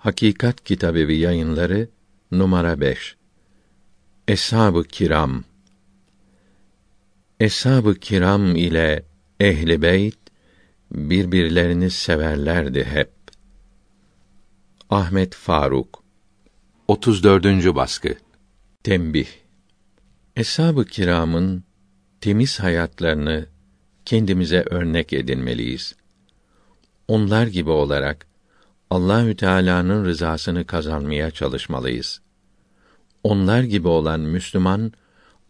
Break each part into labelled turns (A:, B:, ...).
A: Hakikat Kitabevi Yayınları numara 5. Eshab-ı Kiram Eshab-ı Kiram ile ehli beyt birbirlerini severlerdi hep. Ahmet Faruk 34. baskı Tembih Eshab-ı Kiram'ın temiz hayatlarını kendimize örnek edinmeliyiz. Onlar gibi olarak Allahü Teala'nın rızasını kazanmaya çalışmalıyız. Onlar gibi olan Müslüman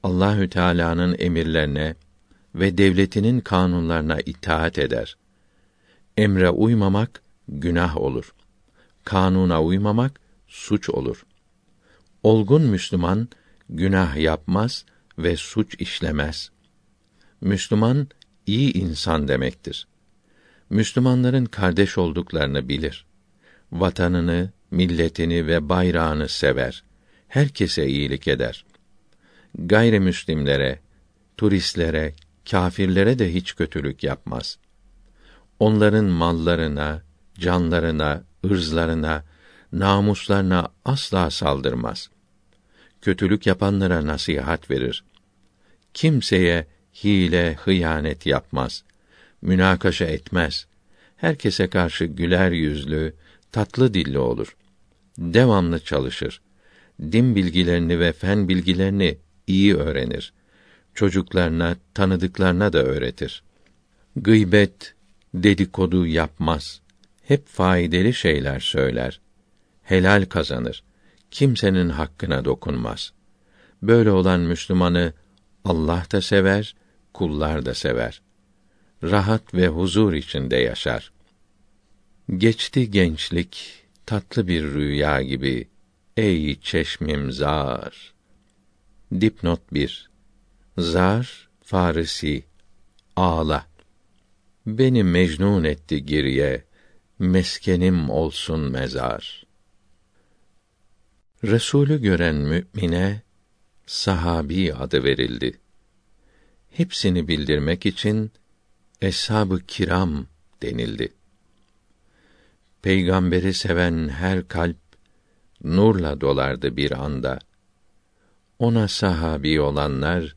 A: Allahü Teala'nın emirlerine ve devletinin kanunlarına itaat eder. Emre uymamak günah olur. Kanuna uymamak suç olur. Olgun Müslüman günah yapmaz ve suç işlemez. Müslüman iyi insan demektir. Müslümanların kardeş olduklarını bilir. Vatanını, milletini ve bayrağını sever. Herkese iyilik eder. Gayrimüslimlere, turistlere, kâfirlere de hiç kötülük yapmaz. Onların mallarına, canlarına, ırzlarına, namuslarına asla saldırmaz. Kötülük yapanlara nasihat verir. Kimseye hile, hıyanet yapmaz. Münakaşa etmez. Herkese karşı güler yüzlü, tatlı dilli olur. Devamlı çalışır. Din bilgilerini ve fen bilgilerini iyi öğrenir. Çocuklarına, tanıdıklarına da öğretir. Gıybet, dedikodu yapmaz. Hep faydalı şeyler söyler. Helal kazanır. Kimsenin hakkına dokunmaz. Böyle olan Müslümanı Allah da sever, kullar da sever. Rahat ve huzur içinde yaşar. Geçti gençlik tatlı bir rüya gibi ey çeşmim zar. Dipnot 1. Zar Farisi ağla. Beni mecnun etti geriye, meskenim olsun mezar. Resulü gören mümine sahabi adı verildi. Hepsini bildirmek için eshab-ı kiram denildi. Peygamberi seven her kalp nurla dolardı bir anda. Ona sahabi olanlar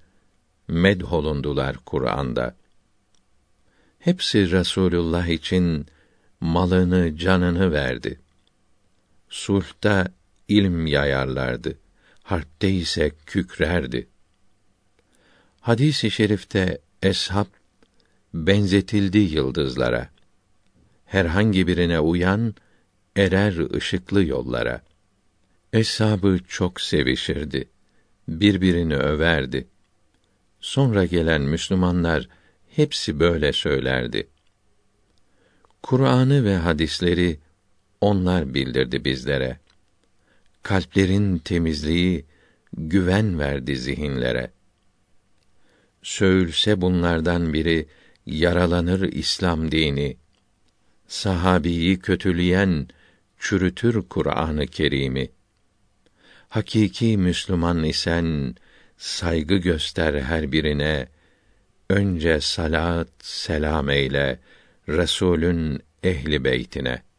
A: medholundular Kur'an'da. Hepsi Resulullah için malını, canını verdi. Sulhta ilm yayarlardı. Harpte ise kükrerdi. Hadis-i şerifte eshab benzetildi yıldızlara. Herhangi birine uyan erer ışıklı yollara. Eshabı çok sevişirdi. Birbirini överdi. Sonra gelen Müslümanlar hepsi böyle söylerdi. Kur'an'ı ve hadisleri onlar bildirdi bizlere. Kalplerin temizliği güven verdi zihinlere. Söğülse bunlardan biri yaralanır İslam dini. Sahabiyi kötüleyen çürütür Kur'an-ı Kerim'i. Hakiki Müslüman isen saygı göster her birine. Önce salat selam eyle Resulün ehli beytine.''